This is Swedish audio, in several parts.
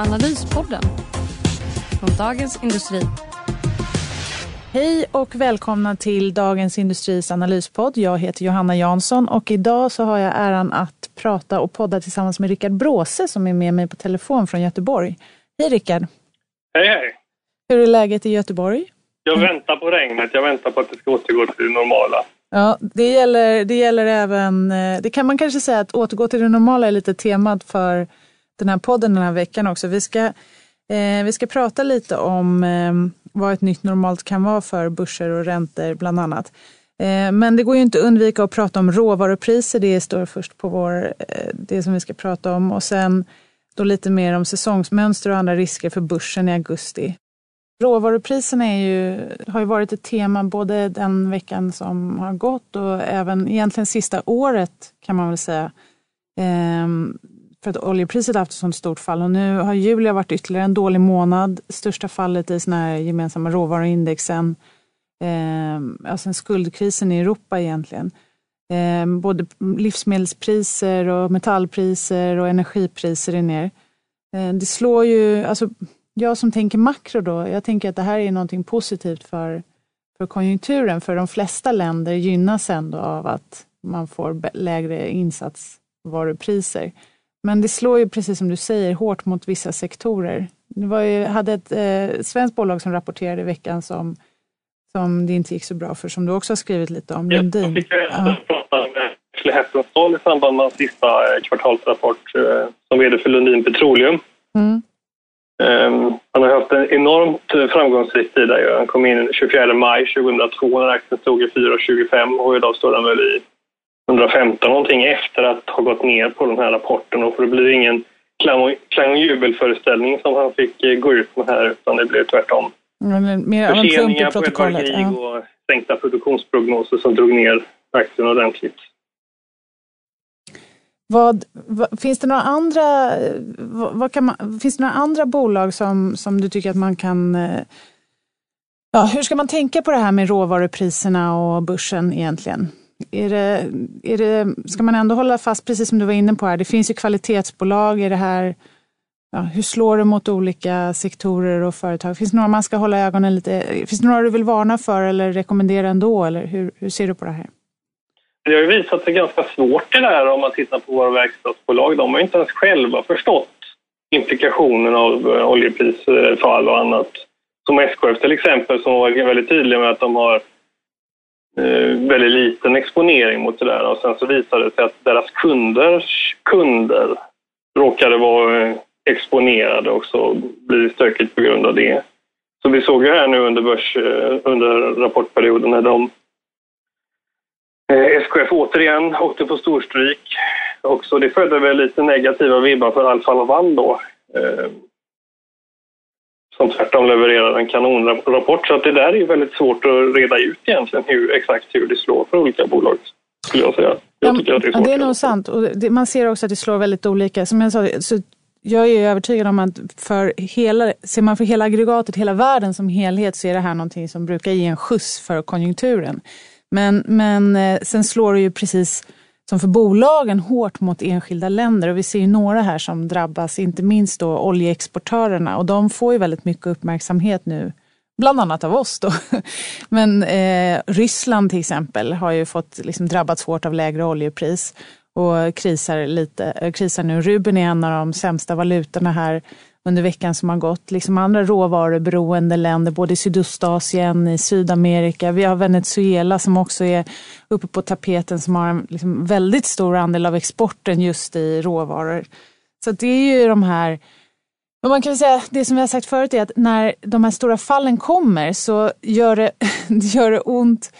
Analyspodden från Dagens Industri. Hej och välkomna till Dagens Industris analyspodd. Jag heter Johanna Jansson och idag så har jag äran att prata och podda tillsammans med Rickard Bråse som är med mig på telefon från Göteborg. Hej Rickard! Hej hej! Hur är läget i Göteborg? Jag väntar på regnet. Jag väntar på att det ska återgå till det normala. Ja, det gäller, det gäller även, eh, det kan man kanske säga att återgå till det normala är lite temat för den här podden den här veckan också. Vi ska, eh, vi ska prata lite om eh, vad ett nytt normalt kan vara för börser och räntor bland annat. Eh, men det går ju inte att undvika att prata om råvarupriser. Det står först på vår, eh, det som vi ska prata om. Och sen då lite mer om säsongsmönster och andra risker för börsen i augusti. Råvarupriserna är ju, har ju varit ett tema både den veckan som har gått och även egentligen sista året kan man väl säga. Ehm, för att oljepriset har haft ett sånt stort fall och nu har juli varit ytterligare en dålig månad. Största fallet i såna här gemensamma råvaruindexen. Eh, alltså skuldkrisen i Europa egentligen. Eh, både livsmedelspriser och metallpriser och energipriser är ner. Eh, det slår ju, alltså jag som tänker makro då, jag tänker att det här är någonting positivt för, för konjunkturen. För de flesta länder gynnas ändå av att man får lägre insatsvarupriser. Men det slår ju precis som du säger hårt mot vissa sektorer. Det var ju, hade ett eh, svenskt bolag som rapporterade i veckan som, som det inte gick så bra för, som du också har skrivit lite om. Lundin. Jag fick ja. prata med Ashley Heppenstall i samband med sista eh, kvartalsrapport eh, som vd för Lundin Petroleum. Mm. Um, han har haft en enormt eh, framgångsrik tid. Han kom in 24 maj 2002 när aktien stod i 4,25 och idag står den väl i 115 någonting efter att ha gått ner på den här rapporten och för det blir ingen klang och jubelföreställning som han fick eh, gå ut med här utan det blev tvärtom. Mm, mer Förseningar på ett par ja. och sänkta produktionsprognoser som drog ner aktien ordentligt. Vad, vad, finns, det några andra, vad, kan man, finns det några andra bolag som, som du tycker att man kan... Eh, ja, hur ska man tänka på det här med råvarupriserna och börsen egentligen? Är det, är det, ska man ändå hålla fast, precis som du var inne på här, det finns ju kvalitetsbolag. Är det här, ja, hur slår det mot olika sektorer och företag? Finns det några man ska hålla ögonen lite... Finns det några du vill varna för eller rekommendera ändå? Eller hur, hur ser du på det här? Det har ju visat sig ganska svårt det där om man tittar på våra verkstadsbolag. De har ju inte ens själva förstått implikationen av eh, oljeprisfall och annat. Som SKF till exempel som var väldigt tydliga med att de har Eh, väldigt liten exponering mot det där och sen så visade det sig att deras kunders kunder råkade vara eh, exponerade och så blir det stökigt på grund av det. Så vi såg ju här nu under börs, eh, under rapportperioden när de eh, SKF återigen åkte på storstryk. Också det födde väl lite negativa vibbar för Alfa Laval då som tvärtom levererar en kanonrapport. Så att det där är väldigt svårt att reda ut egentligen hur, exakt hur det slår för olika bolag. Skulle jag säga. Jag tycker att det är svårt. Ja, det är nog sant. Och det, man ser också att det slår väldigt olika. Som jag sa, så jag är övertygad om att för hela, ser man för hela aggregatet, hela världen som helhet, så är det här någonting som brukar ge en skjuts för konjunkturen. Men, men eh, sen slår det ju precis som för bolagen hårt mot enskilda länder. Och vi ser ju några här som drabbas, inte minst då oljeexportörerna. Och de får ju väldigt mycket uppmärksamhet nu, bland annat av oss. Då. Men eh, Ryssland till exempel har ju fått liksom, drabbats hårt av lägre oljepris och krisar lite. Eh, krisar nu. Rubeln är en av de sämsta valutorna här under veckan som har gått. Liksom andra råvaruberoende länder, både i Sydostasien, i Sydamerika. Vi har Venezuela som också är uppe på tapeten som har en liksom väldigt stor andel av exporten just i råvaror. Så det är ju de här men man kan säga, det som vi har sagt förut är att när de här stora fallen kommer så gör det, det gör det ont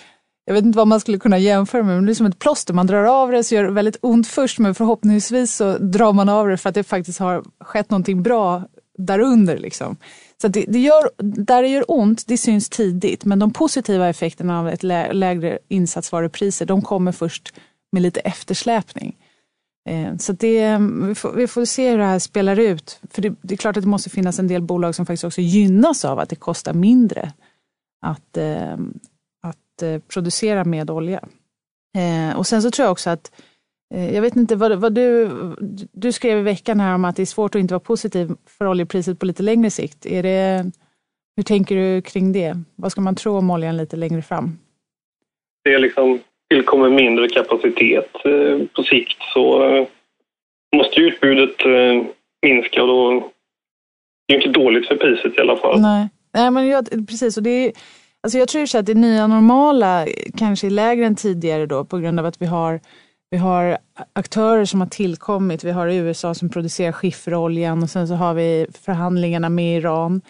jag vet inte vad man skulle kunna jämföra med, men det är som ett plåster. Man drar av det så gör det väldigt ont först, men förhoppningsvis så drar man av det för att det faktiskt har skett någonting bra därunder. Liksom. Så det, det, gör, där det gör ont, det syns tidigt. Men de positiva effekterna av ett lä lägre insatsvarupriser, de kommer först med lite eftersläpning. Eh, så det, vi, får, vi får se hur det här spelar ut. För det, det, är klart att det måste finnas en del bolag som faktiskt också gynnas av att det kostar mindre att, eh, att eh, producera med olja. Eh, och sen så tror jag också att jag vet inte vad, vad, du, du skrev i veckan här om att det är svårt att inte vara positiv för oljepriset på lite längre sikt. Är det, hur tänker du kring det? Vad ska man tro om oljan lite längre fram? Det är liksom tillkommer mindre kapacitet eh, på sikt så eh, måste utbudet eh, minska och då är det inte dåligt för priset i alla fall. Nej, Nej men jag, precis. Och det är, alltså jag tror att det nya normala kanske är lägre än tidigare då på grund av att vi har vi har aktörer som har tillkommit. Vi har USA som producerar skifferoljan och sen så har vi förhandlingarna med Iran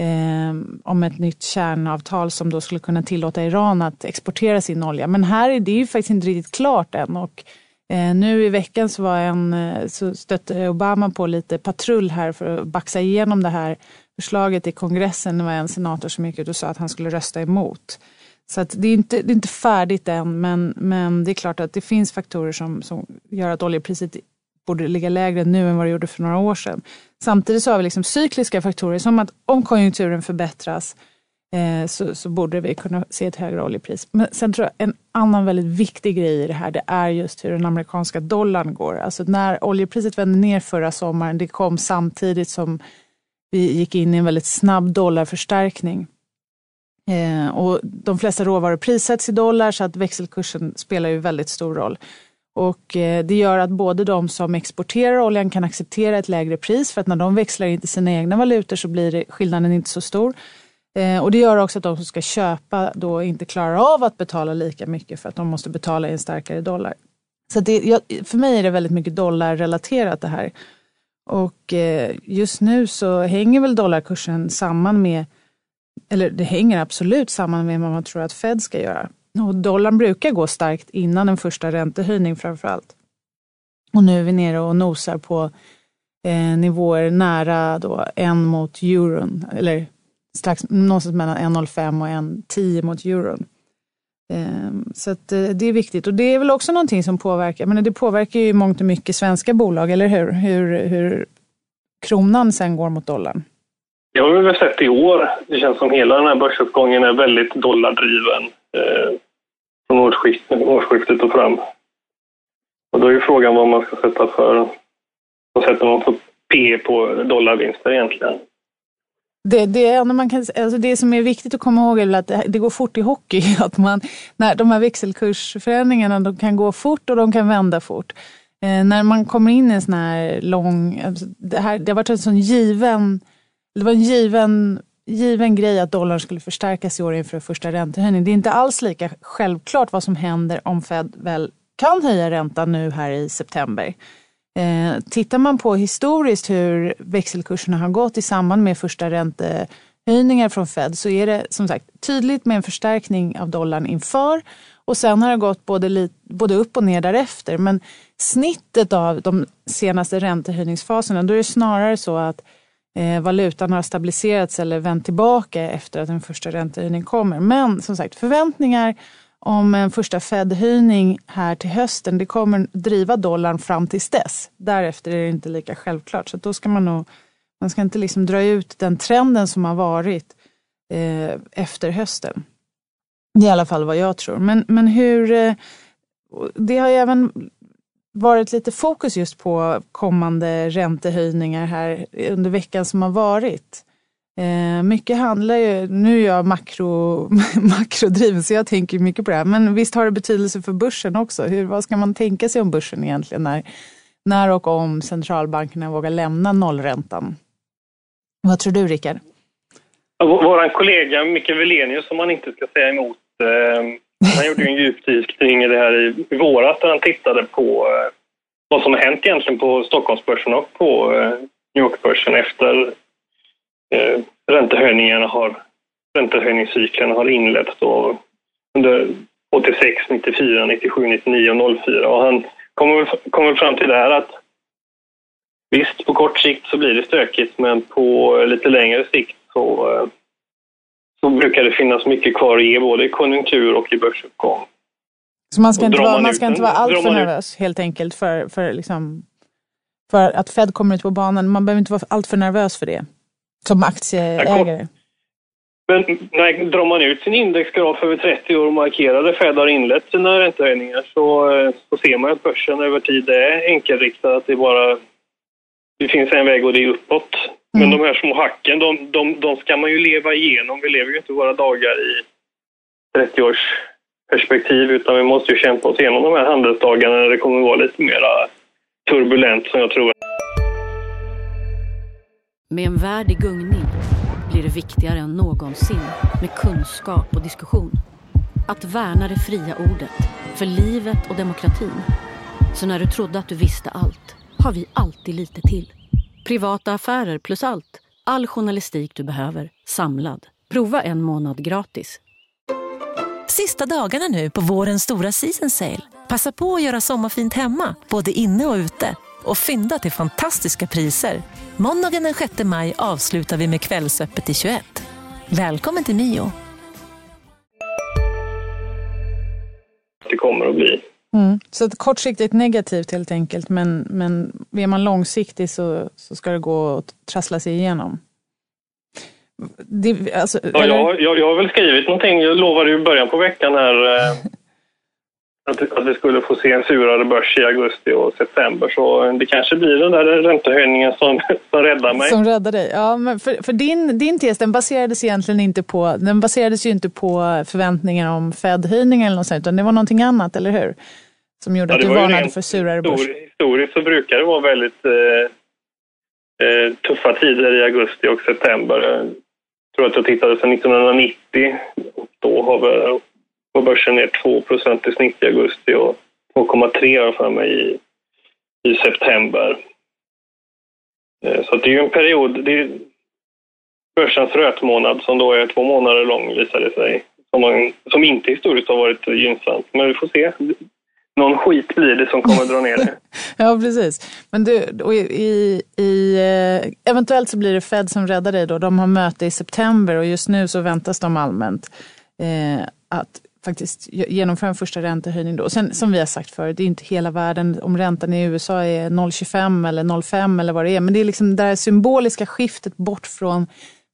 eh, om ett nytt kärnavtal som då skulle kunna tillåta Iran att exportera sin olja. Men här är det ju faktiskt inte riktigt klart än. Och, eh, nu i veckan så, var en, eh, så stötte Obama på lite patrull här för att baxa igenom det här förslaget i kongressen. Det var en senator som gick ut och sa att han skulle rösta emot. Så att det, är inte, det är inte färdigt än, men, men det är klart att det finns faktorer som, som gör att oljepriset borde ligga lägre nu än vad det gjorde för några år sedan. Samtidigt så har vi liksom cykliska faktorer som att om konjunkturen förbättras eh, så, så, borde vi kunna se ett högre oljepris. Men sen tror jag en annan väldigt viktig grej i det här det är just hur den amerikanska dollarn går. Alltså när oljepriset vände ner förra sommaren, det kom samtidigt som vi gick in i en väldigt snabb dollarförstärkning. Eh, och de flesta råvaror prissätts i dollar så att växelkursen spelar ju väldigt stor roll. Och eh, det gör att både de som exporterar oljan kan acceptera ett lägre pris för att när de växlar in till sina egna valutor så blir skillnaden inte så stor. Eh, och det gör också att de som ska köpa då inte klarar av att betala lika mycket för att de måste betala i en starkare dollar. Så det, för mig är det väldigt mycket dollarrelaterat det här. Och eh, just nu så hänger väl dollarkursen samman med, eller det hänger absolut samman med vad man tror att Fed ska göra. Och dollarn brukar gå starkt innan en första räntehöjning framför allt. Och nu är vi nere och nosar på eh, nivåer nära då en mot euron, eller strax någonstans mellan 1,05 och 1,10 mot euron. Eh, så att, eh, det är viktigt och det är väl också någonting som påverkar, men det påverkar ju mångt och mycket svenska bolag, eller hur? Hur, hur kronan sen går mot dollarn. Det har vi väl sett i år. Det känns som hela den här börsuppgången är väldigt dollardriven. Eh, från årsskiftet, årsskiftet och fram. Och då är ju frågan vad man ska sätta för... Vad sätter man för P på dollarvinster egentligen? Det, det, man kan, alltså det som är viktigt att komma ihåg är att det, det går fort i hockey. Att man, när de här växelkursförändringarna de kan gå fort och de kan vända fort. Eh, när man kommer in i en sån här lång... Alltså det, här, det har varit en sån given... Det var en given given grej att dollarn skulle förstärkas i år inför första räntehöjningen. Det är inte alls lika självklart vad som händer om Fed väl kan höja räntan nu här i september. Eh, tittar man på historiskt hur växelkurserna har gått i samband med första räntehöjningar från Fed så är det som sagt tydligt med en förstärkning av dollarn inför och sen har det gått både, både upp och ner därefter. Men snittet av de senaste räntehöjningsfaserna då är det snarare så att eh, valutan har stabiliserats eller vänt tillbaka efter att den första räntehöjningen kommer. Men som sagt, förväntningar om en första Fed-höjning här till hösten, det kommer driva dollarn fram tills dess. Därefter är det inte lika självklart. Så då ska man nog, man ska inte liksom dra ut den trenden som har varit eh, efter hösten. Det är i alla fall vad jag tror. Men, men hur, eh, det har ju även varit lite fokus just på kommande räntehöjningar här under veckan som har varit. Eh, mycket handlar ju, nu är jag makro, makrodriven så jag tänker mycket på det här, men visst har det betydelse för börsen också. Hur, vad ska man tänka sig om börsen egentligen när, när och om centralbankerna vågar lämna nollräntan? Vad tror du Rickard? Vår kollega Micke Velenius, som man inte ska säga emot, eh, han gjorde en djupdykning i det här i, våras där han tittade på eh, vad som har hänt egentligen på Stockholmsbörsen och på eh, New York-börsen efter eh, räntehöjningarna har, räntehöjningscykeln har inletts då under 86, 94, 97, 99 och 04. Och han kommer, kommer fram till det här att visst, på kort sikt så blir det stökigt men på lite längre sikt så, eh, så brukar det finnas mycket kvar att ge både i konjunktur och i börsuppgång. Så man ska inte vara, man ska inte vara alltför nervös helt enkelt för, för, liksom, för att Fed kommer ut på banan. Man behöver inte vara alltför nervös för det som aktieägare. Men nej, drar man ut sin indexgraf över 30 år och markerar där Fed har inlett sina räntehöjningar så, eh, så ser man att börsen över tid är enkelriktad. Att det, bara, det finns en väg och det är uppåt. Mm. Men de här små hacken, de, de, de ska man ju leva igenom. Vi lever ju inte våra dagar i 30 års perspektiv utan vi måste ju kämpa oss igenom de här handelsdagarna när det kommer vara lite mer turbulent som jag tror. Med en värld i gungning blir det viktigare än någonsin med kunskap och diskussion. Att värna det fria ordet, för livet och demokratin. Så när du trodde att du visste allt, har vi alltid lite till. Privata affärer plus allt. All journalistik du behöver, samlad. Prova en månad gratis Sista dagarna nu på vårens stora season sale. Passa på att göra sommarfint hemma, både inne och ute. Och fynda till fantastiska priser. Måndagen den 6 maj avslutar vi med Kvällsöppet i 21. Välkommen till Mio. Det kommer att bli. Mm. Så kortsiktigt negativt helt enkelt, men, men är man långsiktig så, så ska det gå att trassla sig igenom. Det, alltså, ja, jag, jag, jag har väl skrivit någonting. Jag lovade ju i början på veckan här eh, att, att vi skulle få se en surare börs i augusti och september. Så det kanske blir den där räntehöjningen som, som räddar mig. Som räddar dig. Ja, men för, för din, din tes den baserades egentligen inte på, den baserades ju inte på förväntningar om Fed-höjningar eller något sånt, utan det var någonting annat, eller hur? Som gjorde ja, att du varnade för surare börs. Historiskt så brukar det vara väldigt eh, eh, tuffa tider i augusti och september tror att jag tittade sedan 1990. Då har vi, var börsen ner 2% i snitt i augusti och 2,3 för mig i, i september. Eh, så det är ju en period, det är börsens rötmånad som då är två månader lång visar det sig, som, man, som inte historiskt har varit gynnsamt. Men vi får se någon skit blir det som kommer dra ner det. ja, precis. Men du, i, i, eh, eventuellt så blir det Fed som räddar dig då. De har möte i september och just nu så väntas de allmänt eh, att faktiskt genomföra en första räntehöjning. Då. Sen, som vi har sagt förut, det är inte hela världen om räntan i USA är 0,25 eller 0,5 eller vad det är. Men det är liksom det här symboliska skiftet bort från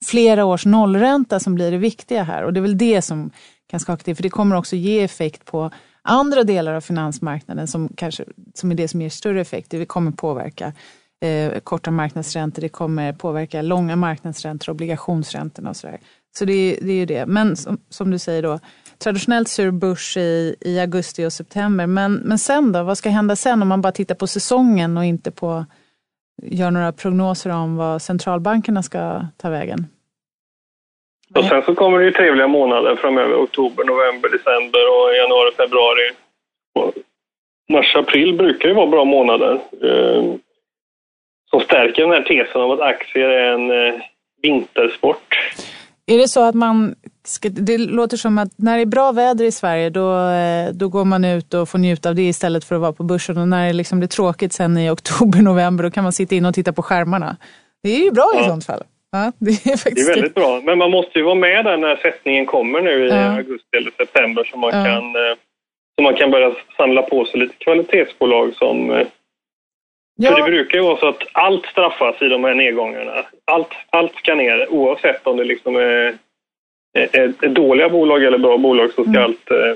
flera års nollränta som blir det viktiga här. Och det är väl det som kan skaka till, för det kommer också ge effekt på andra delar av finansmarknaden som, kanske, som är det som ger större effekt. Det kommer påverka eh, korta marknadsräntor, det kommer påverka långa marknadsräntor, obligationsräntorna och sådär. Så det, det är ju det. Men som, som, du säger då, traditionellt sur börs i, i augusti och september. Men, men sen då, vad ska hända sen om man bara tittar på säsongen och inte på gör några prognoser om vad centralbankerna ska ta vägen? Och sen så kommer det ju trevliga månader framöver. Oktober, november, december och januari, februari. mars, april brukar ju vara bra månader. Eh, som stärker den här tesen om att aktier är en eh, vintersport. Är det så att man, ska, det låter som att när det är bra väder i Sverige då, eh, då går man ut och får njuta av det istället för att vara på börsen. Och när det liksom blir tråkigt sen i oktober, november då kan man sitta in och titta på skärmarna. Det är ju bra ja. i sånt fall. Ja, det, är faktiskt det är väldigt bra. Men man måste ju vara med där när sättningen kommer nu i ja. augusti eller september så man, ja. kan, eh, så man kan börja samla på sig lite kvalitetsbolag som... Eh, ja. För det brukar ju vara så att allt straffas i de här nedgångarna. Allt, allt ska ner oavsett om det liksom är, är, är dåliga bolag eller bra bolag så ska mm. allt uh,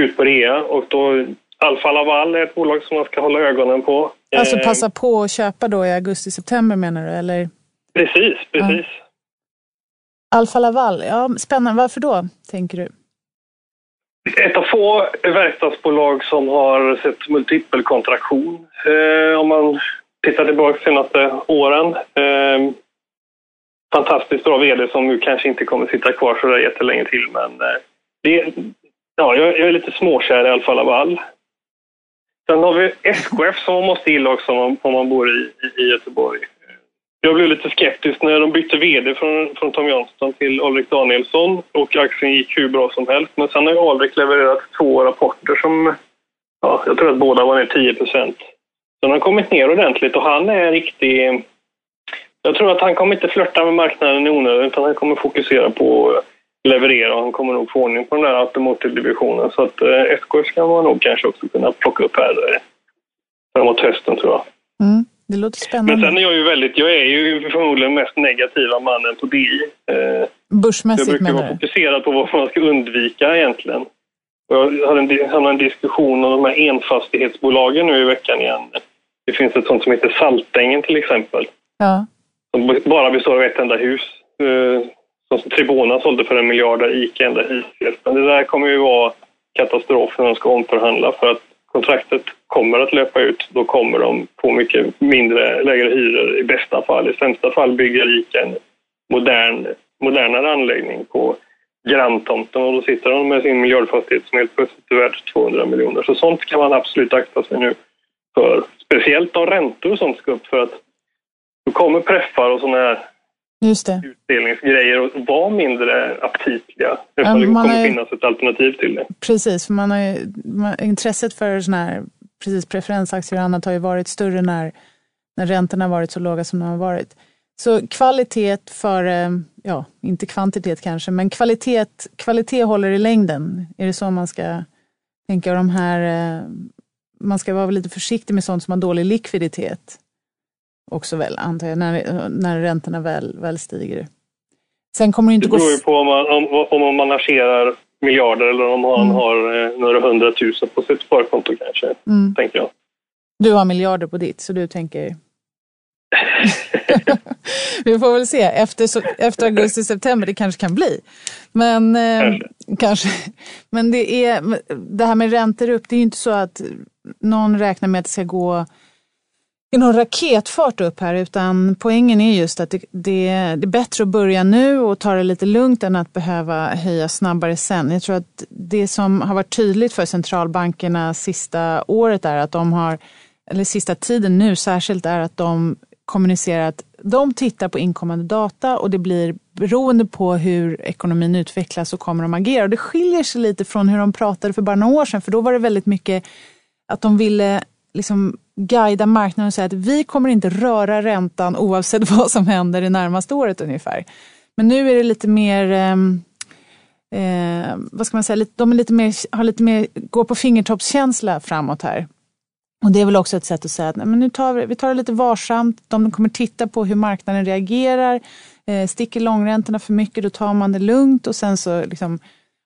ut på rea. Och då Alfa Laval är ett bolag som man ska hålla ögonen på. Alltså passa på att köpa då i augusti-september menar du? Eller? Precis, precis. Ja. Alfa Laval, ja, spännande. Varför då, tänker du? Ett av få verkstadsbolag som har sett multipelkontraktion eh, om man tittar tillbaka de senaste åren. Eh, fantastiskt bra vd som nu kanske inte kommer sitta kvar så där jättelänge till men eh, det, ja, jag, jag, är lite småkär i Alfa Laval. Sen har vi SKF som man måste gilla också om man, om man bor i, i Göteborg. Jag blev lite skeptisk när de bytte vd från, från Tom Johnston till Alrik Danielsson och aktien gick hur bra som helst. Men sen har Alrik levererat två rapporter som, ja, jag tror att båda var ner 10 procent. Den har kommit ner ordentligt och han är riktig... Jag tror att han kommer inte flörta med marknaden i onödan utan han kommer fokusera på att leverera och han kommer nog få ordning på den där automotive-divisionen. Så att eh, SKF ska man nog kanske också kunna plocka upp här eh, framåt hösten tror jag. Mm, det låter spännande. Men sen är jag ju väldigt, jag är ju förmodligen mest negativa mannen på DI. Eh, Börsmässigt jag brukar vara fokuserad på vad man ska undvika egentligen. Jag hade en, hade en diskussion om de här enfastighetsbolagen nu i veckan igen. Det finns ett sånt som heter Saltängen till exempel. Ja. Som bara består av ett enda hus. Eh, som Tribona sålde för en miljard där ICA enda hyresgäst. Men det där kommer ju vara katastrof när de ska omförhandla för att kontraktet kommer att löpa ut. Då kommer de få mycket mindre, lägre hyror i bästa fall. I sämsta fall bygger ICA en modern, modernare anläggning på granntomten och då sitter de med sin miljardfastighet som helt plötsligt är värd 200 miljoner. Så sånt kan man absolut akta sig nu för. Speciellt om räntor och sånt ska upp för att då kommer preffar och sådana här Just det. utdelningsgrejer att vara mindre aptitliga. Eftersom det kommer är... finnas ett alternativ till det. Precis, för man har ju, man, intresset för sådana här precis, preferensaktier och annat har ju varit större när, när räntorna varit så låga som de har varit. Så kvalitet för, ja, inte kvantitet kanske, men kvalitet, kvalitet håller i längden. Är det så man ska tänka? de här, man ska vara lite försiktig med sånt som har dålig likviditet också väl, antar jag, när, när räntorna väl, väl stiger. Sen kommer det inte gå... Det beror ju på om man, om, om man managerar miljarder eller om man mm. har eh, några hundratusen på sitt sparkonto kanske, mm. tänker jag. Du har miljarder på ditt, så du tänker... Vi får väl se. Efter, efter augusti, september, det kanske kan bli. Men, eh, kanske. Men det, är, det här med räntor upp, det är ju inte så att någon räknar med att det ska gå i någon raketfart upp här utan poängen är just att det, det, det, är bättre att börja nu och ta det lite lugnt än att behöva höja snabbare sen. Jag tror att det som har varit tydligt för centralbankerna sista året är att de har, eller sista tiden nu särskilt, är att de kommunicerar att de tittar på inkommande data och det blir beroende på hur ekonomin utvecklas så kommer de agera. Och det skiljer sig lite från hur de pratade för bara några år sedan för då var det väldigt mycket att de ville liksom guida marknaden och säga att vi kommer inte röra räntan oavsett vad som händer det närmaste året ungefär. Men nu är det lite mer, eh, vad ska man säga, de är lite mer, har lite mer, går på fingertoppskänsla framåt här. Och det är väl också ett sätt att säga att nej, men nu tar vi, vi tar det lite varsamt. De kommer titta på hur marknaden reagerar. Eh, sticker långräntorna för mycket, då tar man det lugnt och sen så liksom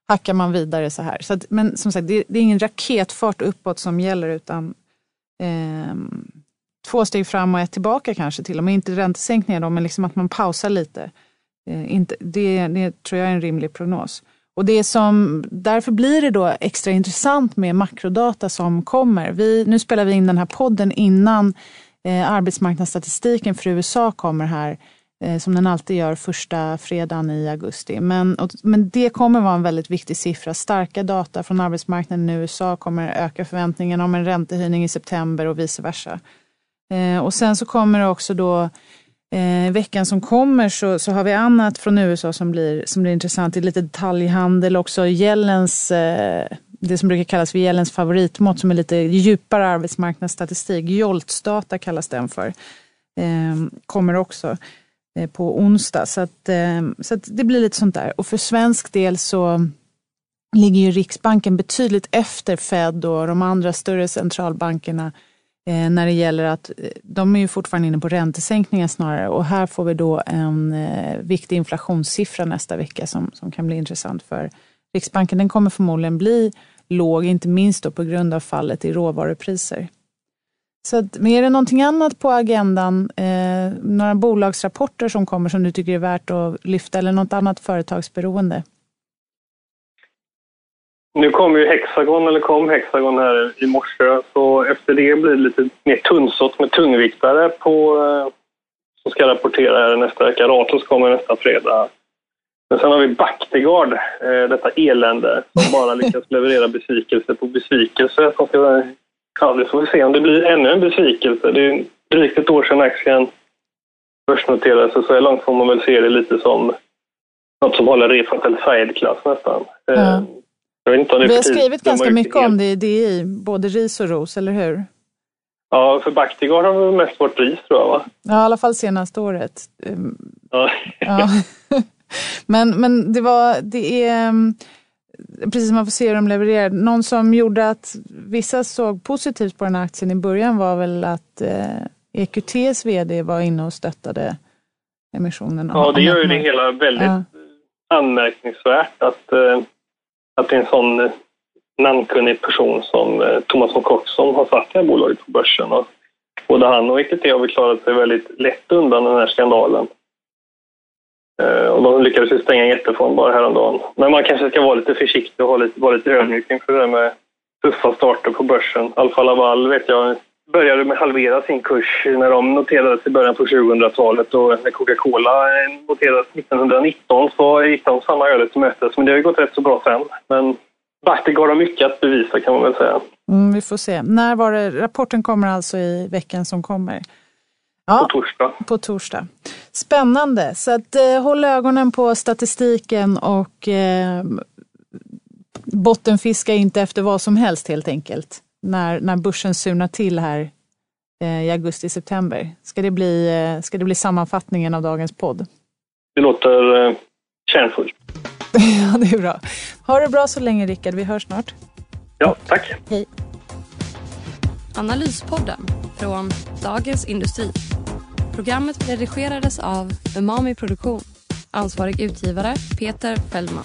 hackar man vidare så här. Så att, men som sagt, det, det är ingen raketfart uppåt som gäller utan eh, två steg fram och ett tillbaka kanske till och med. Inte räntesänkningar då, men liksom att man pausar lite. Eh, inte, det, det tror jag är en rimlig prognos. Och det som, därför blir det då extra intressant med makrodata som kommer. Vi, nu spelar vi in den här podden innan eh, arbetsmarknadsstatistiken för USA kommer här Eh, Eh, som den alltid gör första fredagen i augusti. Men, men det kommer vara en väldigt viktig siffra. Starka data från arbetsmarknaden i USA kommer öka förväntningarna om en räntehöjning i september och vice versa. Eh, och sen så kommer det också då Eh, veckan som kommer så, så har vi annat från USA som blir, som blir intressant. Det är lite detaljhandel också. Gällens, eh, det som brukar kallas för Gällens favoritmått som är lite djupare arbetsmarknadsstatistik. Joltsdata kallas den för. Eh, kommer också. Eh, på onsdag. Så, att, eh, så att det blir lite sånt där. Och för svensk del så ligger ju Riksbanken betydligt efter Fed och de andra större centralbankerna eh, när det gäller att de är ju fortfarande inne på räntesänkningar snarare och här får vi då en viktig inflationssiffra nästa vecka som, som kan bli intressant för Riksbanken. Den kommer förmodligen bli låg, inte minst då på grund av fallet i råvarupriser. Så att, men är det någonting annat på agendan, eh, några bolagsrapporter som kommer som du tycker är värt att lyfta eller något annat företagsberoende? Nu kommer ju Hexagon, eller kom Hexagon här i morse, så efter det blir det lite mer tunnsått med tungviktare på, eh, som ska rapportera här nästa vecka. Ratos kommer nästa fredag. Men sen har vi Bactiguard, eh, detta elände som bara lyckas leverera besvikelse på besvikelse. Som ska Ja, vi får se om det blir ännu en besvikelse. Det är drygt ett år sedan aktien börsnoterades så så långt får man väl se det lite som något som håller Refat eller Said-klass nästan. Ja. Eh, jag vet inte om det Vi har skrivit ganska mycket om det i DI, både ris och ros, eller hur? Ja, för Bactiguard har väl mest varit ris tror jag va? Ja, i alla fall senaste året. Ehm, Ja. Ja. men, men det var, det är mm, precis som man får se hur de levererar. Någon som gjorde att vissa såg positivt på den här aktien i början var väl att eh, EQTs vd var inne och stöttade emissionen. ja, det gör ju det hela väldigt Ja. anmärkningsvärt att, eh, att det är en sån eh, namnkunnig person som Thomas von Koch som har satt det här bolaget på börsen. Och både han och EQT har väl klarat sig väldigt lätt undan den här skandalen. Och de lyckades ju stänga en jättefond bara häromdagen. Men man kanske ska vara lite försiktig och ha lite, vara lite ödmjuk inför det där med tuffa starter på börsen. Alfa Laval vet jag började med halvera sin kurs när de noterades i början på 2000-talet och när Coca-Cola noterades 1919 så gick de samma öde till mötes. Men det har ju gått rätt så bra sen. Men Bactiguard har mycket att bevisa kan man väl säga. Mm, vi får se. När var det? Rapporten kommer alltså i veckan som kommer. På Ja, torsdag. på torsdag. Spännande. Så att, eh, håll ögonen på statistiken och eh, bottenfiska inte efter vad som helst helt enkelt. När, när börsen surnar till här eh, i augusti-september. Ska, det bli, eh, ska det bli sammanfattningen av dagens podd? Det låter eh, kärnfullt. ja, det är bra. Ha det bra så länge Rickard. Vi hörs snart. Ja, tack. Hej. Analyspodden från Dagens Industri. Programmet redigerades av Umami Produktion. Ansvarig utgivare Peter Fellman.